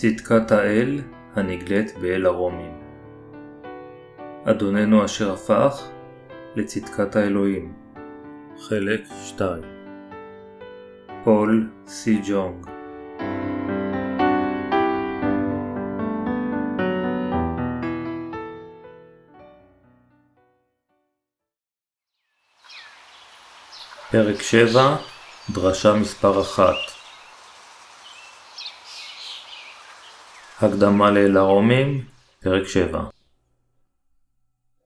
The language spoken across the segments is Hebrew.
צדקת האל הנגלית באל הרומים. אדוננו אשר הפך לצדקת האלוהים. חלק 2 פול סי ג'ונג פרק 7 דרשה מספר 1 הקדמה לאל הרומים, פרק 7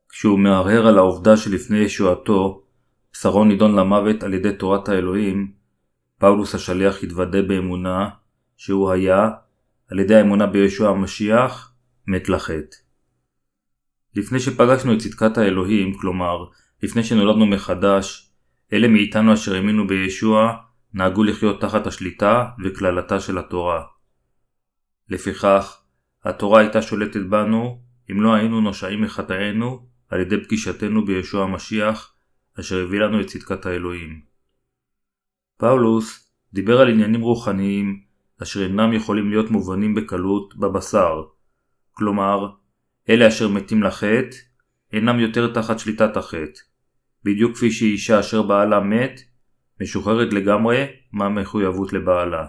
כשהוא מהרהר על העובדה שלפני ישועתו, בשרו נידון למוות על ידי תורת האלוהים, פאולוס השליח התוודה באמונה שהוא היה, על ידי האמונה בישוע המשיח, מת לחטא. לפני שפגשנו את צדקת האלוהים, כלומר, לפני שנולדנו מחדש, אלה מאיתנו אשר האמינו בישוע, נהגו לחיות תחת השליטה וקללתה של התורה. לפיכך, התורה הייתה שולטת בנו אם לא היינו נושעים מחטאינו על ידי פגישתנו בישוע המשיח, אשר הביא לנו את צדקת האלוהים. פאולוס דיבר על עניינים רוחניים אשר אינם יכולים להיות מובנים בקלות בבשר, כלומר, אלה אשר מתים לחטא אינם יותר תחת שליטת החטא, בדיוק כפי שאישה אשר בעלה מת, משוחררת לגמרי מהמחויבות לבעלה.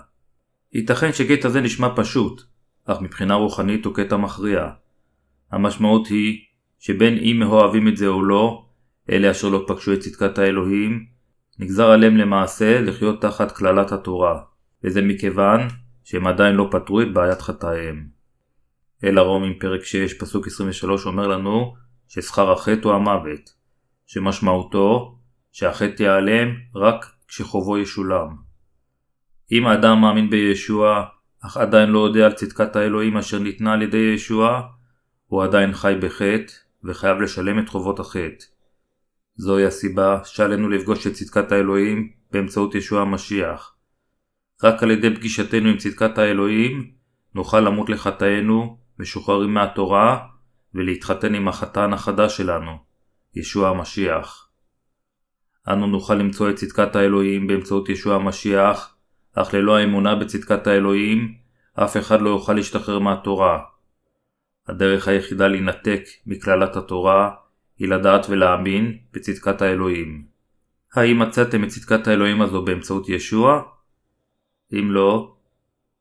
ייתכן שקטע זה נשמע פשוט, אך מבחינה רוחנית הוא קטע מכריע. המשמעות היא שבין אם מאוהבים את זה או לא, אלה אשר לא פגשו את צדקת האלוהים, נגזר עליהם למעשה לחיות תחת קללת התורה, וזה מכיוון שהם עדיין לא פתרו את בעיית חטאיהם. אל הרומים פרק 6 פסוק 23 אומר לנו ששכר החטא הוא המוות, שמשמעותו שהחטא ייעלם רק כשחובו ישולם. אם האדם מאמין בישוע אך עדיין לא יודע על צדקת האלוהים אשר ניתנה על ידי ישוע, הוא עדיין חי בחטא וחייב לשלם את חובות החטא. זוהי הסיבה שעלינו לפגוש את צדקת האלוהים באמצעות ישוע המשיח. רק על ידי פגישתנו עם צדקת האלוהים נוכל למות לחטאינו, משוחררים מהתורה, ולהתחתן עם החתן החדש שלנו, ישוע המשיח. אנו נוכל למצוא את צדקת האלוהים באמצעות ישוע המשיח אך ללא האמונה בצדקת האלוהים, אף אחד לא יוכל להשתחרר מהתורה. הדרך היחידה להינתק מקללת התורה היא לדעת ולהאמין בצדקת האלוהים. האם מצאתם את צדקת האלוהים הזו באמצעות ישוע? אם לא,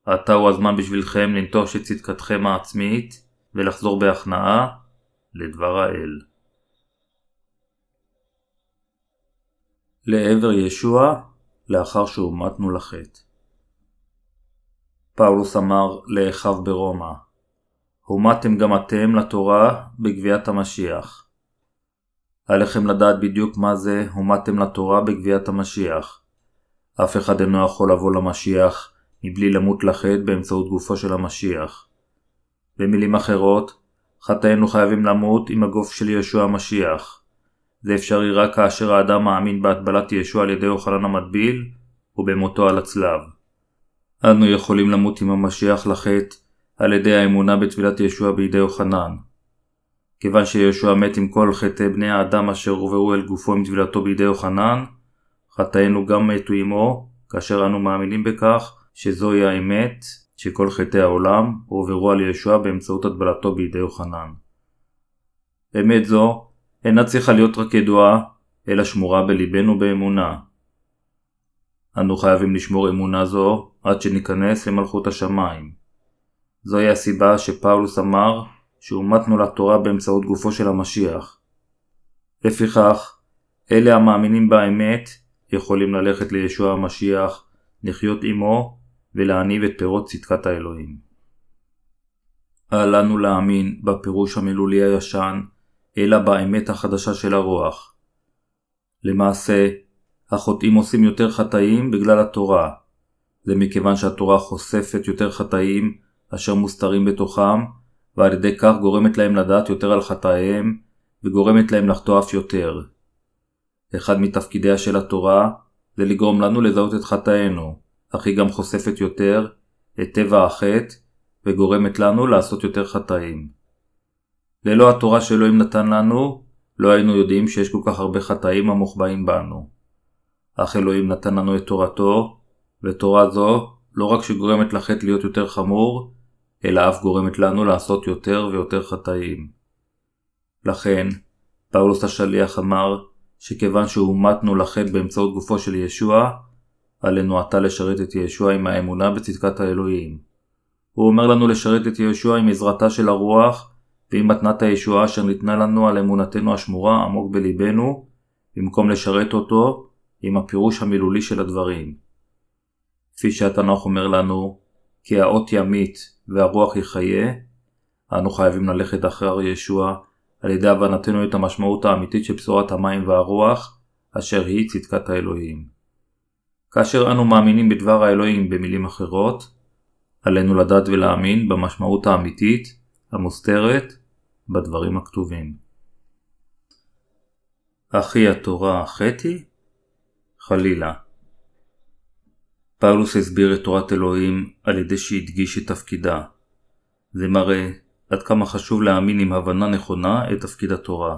עתה הוא הזמן בשבילכם לנטוש את צדקתכם העצמית ולחזור בהכנעה לדבר האל. לעבר ישוע לאחר שהומתנו לחטא. פאולוס אמר לאחיו ברומא, הומתם גם אתם לתורה בגביית המשיח. עליכם לדעת בדיוק מה זה הומתם לתורה בגביית המשיח. אף אחד אינו יכול לבוא למשיח מבלי למות לחטא באמצעות גופו של המשיח. במילים אחרות, חטאינו חייבים למות עם הגוף של ישוע המשיח. זה אפשרי רק כאשר האדם מאמין בהטבלת ישוע על ידי אוכלן המטביל ובמותו על הצלב. אנו יכולים למות עם המשיח לחטא על ידי האמונה בטבילת ישוע בידי יוחנן. כיוון שישוע מת עם כל חטאי בני האדם אשר הובאו אל גופו עם טבילתו בידי יוחנן, חטאינו גם מתו עמו, כאשר אנו מאמינים בכך שזוהי האמת שכל חטאי העולם הועברו על ישוע באמצעות הטבלתו בידי יוחנן. אמת זו אינה צריכה להיות רק ידועה, אלא שמורה בליבנו באמונה. אנו חייבים לשמור אמונה זו עד שניכנס למלכות השמיים. זוהי הסיבה שפאולוס אמר שאומתנו לתורה באמצעות גופו של המשיח. לפיכך, אלה המאמינים באמת יכולים ללכת לישוע המשיח, לחיות עמו ולהניב את פירות צדקת האלוהים. אל לנו להאמין בפירוש המילולי הישן אלא באמת החדשה של הרוח. למעשה, החוטאים עושים יותר חטאים בגלל התורה. זה מכיוון שהתורה חושפת יותר חטאים אשר מוסתרים בתוכם, ועל ידי כך גורמת להם לדעת יותר על חטאיהם, וגורמת להם לחטוא אף יותר. אחד מתפקידיה של התורה זה לגרום לנו לזהות את חטאינו, אך היא גם חושפת יותר את טבע החטא, וגורמת לנו לעשות יותר חטאים. ללא התורה שאלוהים נתן לנו, לא היינו יודעים שיש כל כך הרבה חטאים המוחבאים בנו. אך אלוהים נתן לנו את תורתו, ותורה זו לא רק שגורמת לחטא להיות יותר חמור, אלא אף גורמת לנו לעשות יותר ויותר חטאים. לכן, פאולוס השליח אמר שכיוון שהומתנו לחטא באמצעות גופו של ישוע, עלינו עתה לשרת את ישוע עם האמונה בצדקת האלוהים. הוא אומר לנו לשרת את ישוע עם עזרתה של הרוח ועם מתנת הישועה אשר ניתנה לנו על אמונתנו השמורה עמוק בליבנו, במקום לשרת אותו עם הפירוש המילולי של הדברים. כפי שהתנ"ך אומר לנו, כי האות ימית והרוח יחיה, אנו חייבים ללכת אחר ישוע על ידי הבנתנו את המשמעות האמיתית של בשורת המים והרוח, אשר היא צדקת האלוהים. כאשר אנו מאמינים בדבר האלוהים במילים אחרות, עלינו לדעת ולהאמין במשמעות האמיתית, המוסתרת, בדברים הכתובים. אחי התורה חטי? חלילה. פאולוס הסביר את תורת אלוהים על ידי שהדגיש את תפקידה. זה מראה עד כמה חשוב להאמין עם הבנה נכונה את תפקיד התורה.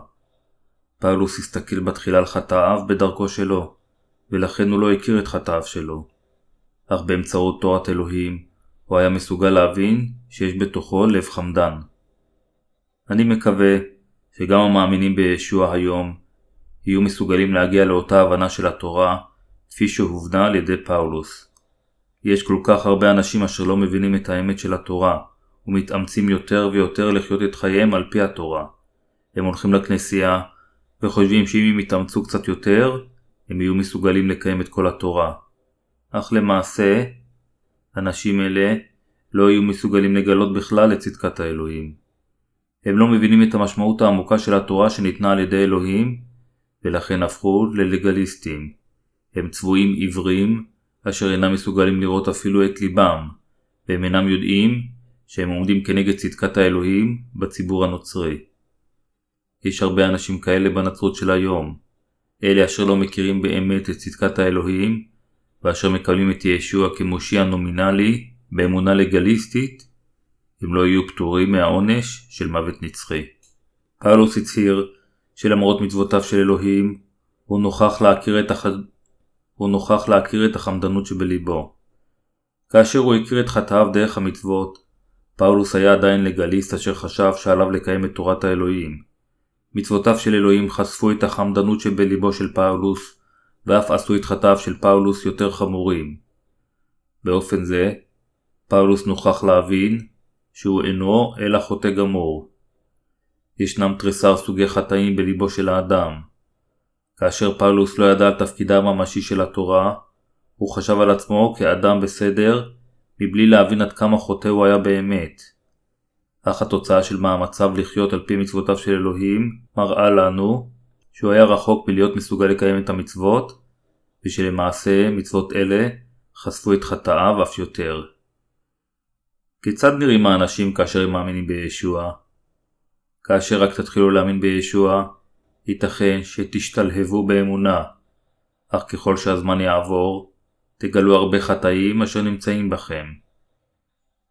פאולוס הסתכל בתחילה על חטאיו בדרכו שלו, ולכן הוא לא הכיר את חטאיו שלו. אך באמצעות תורת אלוהים, הוא היה מסוגל להבין שיש בתוכו לב חמדן. אני מקווה שגם המאמינים בישוע היום יהיו מסוגלים להגיע לאותה הבנה של התורה כפי שהובנה על ידי פאולוס. יש כל כך הרבה אנשים אשר לא מבינים את האמת של התורה ומתאמצים יותר ויותר לחיות את חייהם על פי התורה. הם הולכים לכנסייה וחושבים שאם הם יתאמצו קצת יותר, הם יהיו מסוגלים לקיים את כל התורה. אך למעשה, אנשים אלה לא יהיו מסוגלים לגלות בכלל את צדקת האלוהים. הם לא מבינים את המשמעות העמוקה של התורה שניתנה על ידי אלוהים, ולכן הפכו ללגליסטים. הם צבועים עיוורים, אשר אינם מסוגלים לראות אפילו את ליבם, והם אינם יודעים שהם עומדים כנגד צדקת האלוהים בציבור הנוצרי. יש הרבה אנשים כאלה בנצרות של היום, אלה אשר לא מכירים באמת את צדקת האלוהים, ואשר מקבלים את ישוע כמושיע נומינלי באמונה לגליסטית, הם לא יהיו פטורים מהעונש של מוות נצחי. פאולוס הצהיר שלמרות מצוותיו של אלוהים, הוא נוכח להכיר את, הח... הוא נוכח להכיר את החמדנות שבליבו. כאשר הוא הכיר את חטאיו דרך המצוות, פאולוס היה עדיין לגליסט אשר חשב שעליו לקיים את תורת האלוהים. מצוותיו של אלוהים חשפו את החמדנות שבליבו של פאולוס, ואף עשו את חטאיו של פאולוס יותר חמורים. באופן זה, פאולוס נוכח להבין שהוא אינו אלא חוטא גמור. ישנם תריסר סוגי חטאים בליבו של האדם. כאשר פאולוס לא ידע על תפקידה הממשי של התורה, הוא חשב על עצמו כאדם בסדר, מבלי להבין עד כמה חוטא הוא היה באמת. אך התוצאה של מאמציו לחיות על פי מצוותיו של אלוהים מראה לנו שהוא היה רחוק מלהיות מסוגל לקיים את המצוות, ושלמעשה מצוות אלה חשפו את חטאיו אף יותר. כיצד נראים האנשים כאשר הם מאמינים בישוע? כאשר רק תתחילו להאמין בישוע, ייתכן שתשתלהבו באמונה, אך ככל שהזמן יעבור, תגלו הרבה חטאים אשר נמצאים בכם.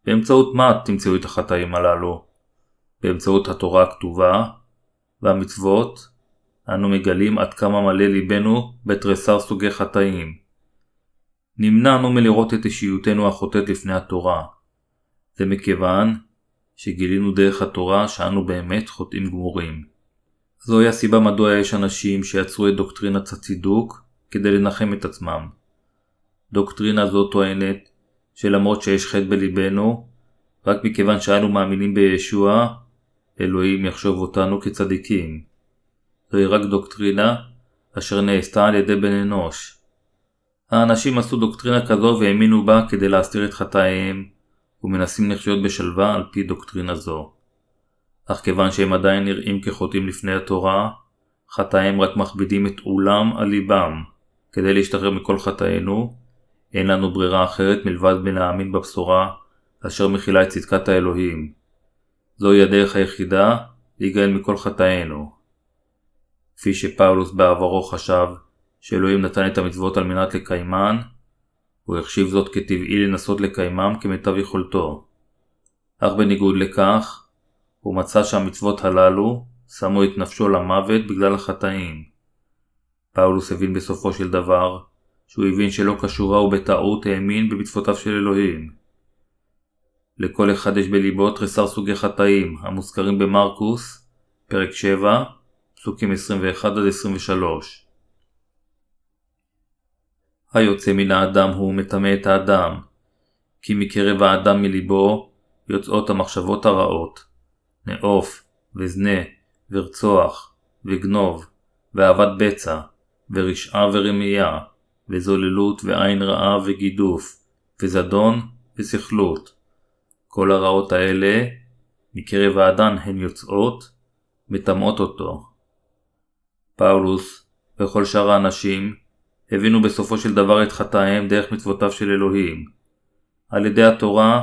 באמצעות מה תמצאו את החטאים הללו? באמצעות התורה הכתובה והמצוות, אנו מגלים עד כמה מלא ליבנו בתריסר סוגי חטאים. נמנענו מלראות את אישיותנו החוטאת לפני התורה. זה מכיוון שגילינו דרך התורה שאנו באמת חוטאים גמורים. זוהי הסיבה מדוע יש אנשים שיצרו את דוקטרינת הצידוק כדי לנחם את עצמם. דוקטרינה זו טוענת שלמרות שיש חטא בליבנו, רק מכיוון שאנו מאמינים בישוע, אלוהים יחשוב אותנו כצדיקים. זוהי רק דוקטרינה אשר נעשתה על ידי בן אנוש. האנשים עשו דוקטרינה כזו והאמינו בה כדי להסתיר את חטאיהם, ומנסים לחיות בשלווה על פי דוקטרינה זו. אך כיוון שהם עדיין נראים כחוטאים לפני התורה, חטאיהם רק מכבידים את עולם על ליבם. כדי להשתחרר מכל חטאינו, אין לנו ברירה אחרת מלבד מלהאמין בבשורה אשר מכילה את צדקת האלוהים. זוהי הדרך היחידה להיגאל מכל חטאינו. כפי שפאולוס בעברו חשב שאלוהים נתן את המצוות על מנת לקיימן, הוא החשיב זאת כטבעי לנסות לקיימם כמיטב יכולתו. אך בניגוד לכך, הוא מצא שהמצוות הללו שמו את נפשו למוות בגלל החטאים. פאולוס הבין בסופו של דבר שהוא הבין שלא כשורה ובטעות האמין במצוותיו של אלוהים. לכל אחד יש בליבו תריסר סוגי חטאים, המוזכרים במרקוס, פרק 7, פסוקים 21-23. היוצא מן האדם הוא מטמא את האדם, כי מקרב האדם מליבו יוצאות המחשבות הרעות, נאוף, וזנה, ורצוח, וגנוב, ואהבת בצע, ורשעה ורמייה, וזוללות ועין רעה וגידוף, וזדון וסכלות. כל הרעות האלה, מקרב האדם הן יוצאות, מטמאות אותו. פאולוס וכל שאר האנשים הבינו בסופו של דבר את חטאיהם דרך מצוותיו של אלוהים. על ידי התורה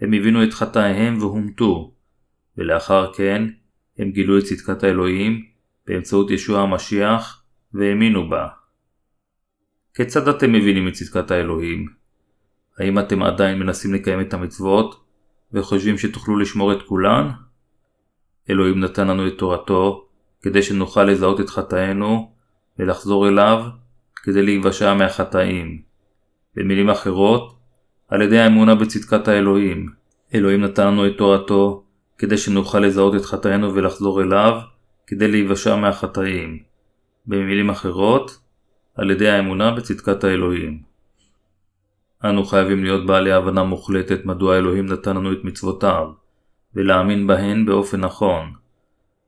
הם הבינו את חטאיהם והומתו, ולאחר כן הם גילו את צדקת האלוהים באמצעות ישוע המשיח והאמינו בה. כיצד אתם מבינים את צדקת האלוהים? האם אתם עדיין מנסים לקיים את המצוות וחושבים שתוכלו לשמור את כולן? אלוהים נתן לנו את תורתו כדי שנוכל לזהות את חטאינו ולחזור אליו כדי להיוושע מהחטאים. במילים אחרות, על ידי האמונה בצדקת האלוהים. אלוהים נתן לנו את תורתו כדי שנוכל לזהות את חטאינו ולחזור אליו כדי להיוושע מהחטאים. במילים אחרות, על ידי האמונה בצדקת האלוהים. אנו חייבים להיות בעלי הבנה מוחלטת מדוע אלוהים נתן לנו את מצוותיו, ולהאמין בהן באופן נכון.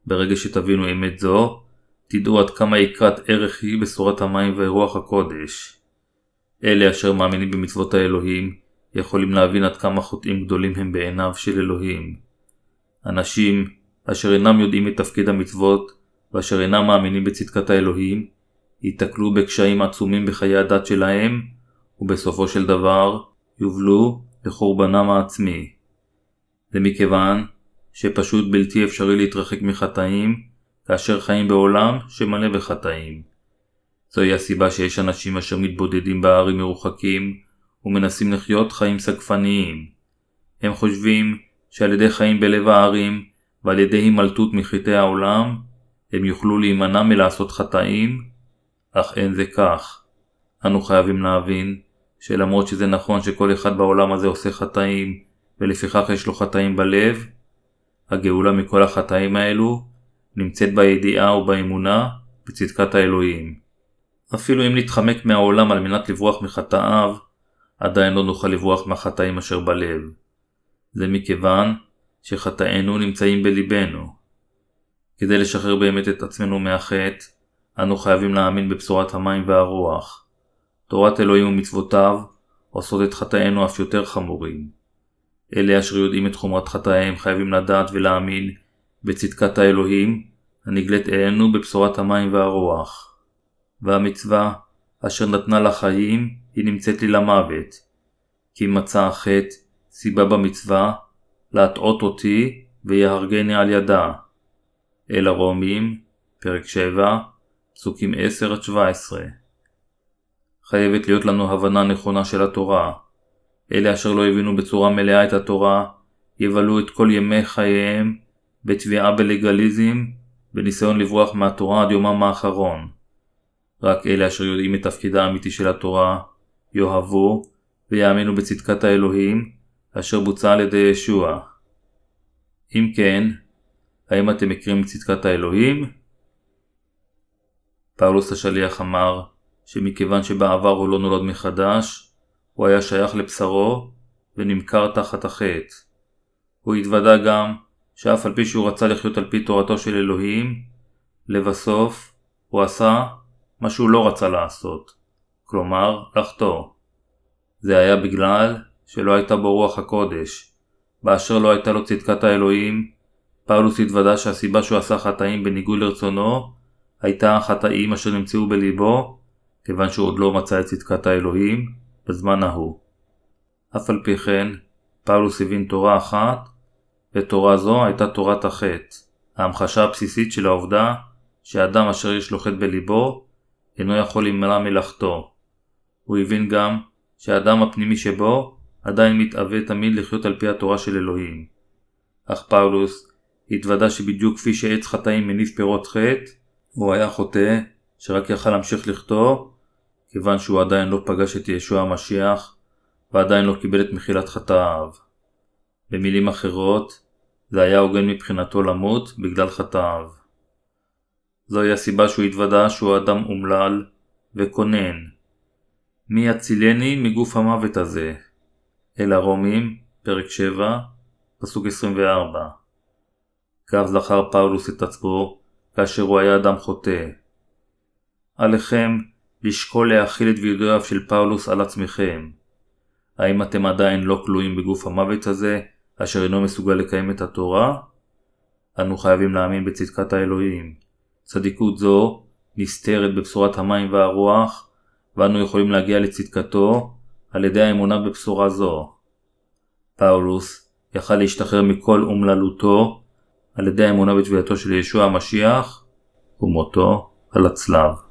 ברגע שתבינו אמת זו, תדעו עד כמה יקרת ערך היא בשורת המים ורוח הקודש. אלה אשר מאמינים במצוות האלוהים, יכולים להבין עד כמה חוטאים גדולים הם בעיניו של אלוהים. אנשים אשר אינם יודעים את תפקיד המצוות, ואשר אינם מאמינים בצדקת האלוהים, ייתקלו בקשיים עצומים בחיי הדת שלהם, ובסופו של דבר יובלו לחורבנם העצמי. זה מכיוון שפשוט בלתי אפשרי להתרחק מחטאים, כאשר חיים בעולם שמלא בחטאים. זוהי הסיבה שיש אנשים אשר מתבודדים בערים מרוחקים ומנסים לחיות חיים סגפניים. הם חושבים שעל ידי חיים בלב הערים ועל ידי הימלטות מחטאי העולם, הם יוכלו להימנע מלעשות חטאים, אך אין זה כך. אנו חייבים להבין שלמרות שזה נכון שכל אחד בעולם הזה עושה חטאים ולפיכך יש לו חטאים בלב, הגאולה מכל החטאים האלו נמצאת בידיעה ובאמונה בצדקת האלוהים. אפילו אם נתחמק מהעולם על מנת לברוח מחטאיו, עדיין לא נוכל לברוח מהחטאים אשר בלב. זה מכיוון שחטאינו נמצאים בליבנו. כדי לשחרר באמת את עצמנו מהחטא, אנו חייבים להאמין בבשורת המים והרוח. תורת אלוהים ומצוותיו עושות את חטאינו אף יותר חמורים. אלה אשר יודעים את חומרת חטאיהם חייבים לדעת ולהאמין בצדקת האלוהים הנגלית אלינו בבשורת המים והרוח. והמצווה אשר נתנה לחיים היא נמצאת לי למוות. כי מצא החטא סיבה במצווה להטעות אותי ויהרגני על ידה. אל הרומים, פרק 7, פסוקים 10-17. חייבת להיות לנו הבנה נכונה של התורה. אלה אשר לא הבינו בצורה מלאה את התורה, יבלו את כל ימי חייהם בתביעה בלגליזם, בניסיון לברוח מהתורה עד יומם האחרון. רק אלה אשר יודעים את תפקידה האמיתי של התורה, יאהבו ויאמינו בצדקת האלוהים, אשר בוצעה על ידי ישוע. אם כן, האם אתם מכירים את צדקת האלוהים? פאולוס השליח אמר שמכיוון שבעבר הוא לא נולד מחדש, הוא היה שייך לבשרו ונמכר תחת החטא. הוא התוודה גם שאף על פי שהוא רצה לחיות על פי תורתו של אלוהים, לבסוף הוא עשה מה שהוא לא רצה לעשות, כלומר לחטוא. זה היה בגלל שלא הייתה בו רוח הקודש. באשר לא הייתה לו צדקת האלוהים, פאולוס התוודה שהסיבה שהוא עשה חטאים בניגוד לרצונו, הייתה החטאים אשר נמצאו בליבו, כיוון שהוא עוד לא מצא את צדקת האלוהים, בזמן ההוא. אף על פי כן, פאולוס הבין תורה אחת, ותורה זו הייתה תורת החטא, ההמחשה הבסיסית של העובדה שאדם אשר יש לו חטא בליבו, אינו יכול להימנע מלאכתו. הוא הבין גם שהאדם הפנימי שבו עדיין מתאווה תמיד לחיות על פי התורה של אלוהים. אך פאולוס התוודה שבדיוק כפי שעץ חטאים מניב פירות חטא, הוא היה חוטא שרק יכל להמשיך לכתוב, כיוון שהוא עדיין לא פגש את ישוע המשיח, ועדיין לא קיבל את מחילת חטאיו. במילים אחרות, זה היה הוגן מבחינתו למות בגלל חטאיו. זוהי הסיבה שהוא התוודה שהוא אדם אומלל וקונן. מי יצילני מגוף המוות הזה? אל הרומים, פרק 7, פסוק 24. כך זכר פאולוס את עצמו כאשר הוא היה אדם חוטא. עליכם לשקול להכיל את וידויו של פאולוס על עצמכם. האם אתם עדיין לא כלואים בגוף המוות הזה, אשר אינו מסוגל לקיים את התורה? אנו חייבים להאמין בצדקת האלוהים. צדיקות זו נסתרת בבשורת המים והרוח, ואנו יכולים להגיע לצדקתו על ידי האמונה בבשורה זו. פאולוס יכל להשתחרר מכל אומללותו על ידי האמונה בתבייתו של ישוע המשיח ומותו על הצלב.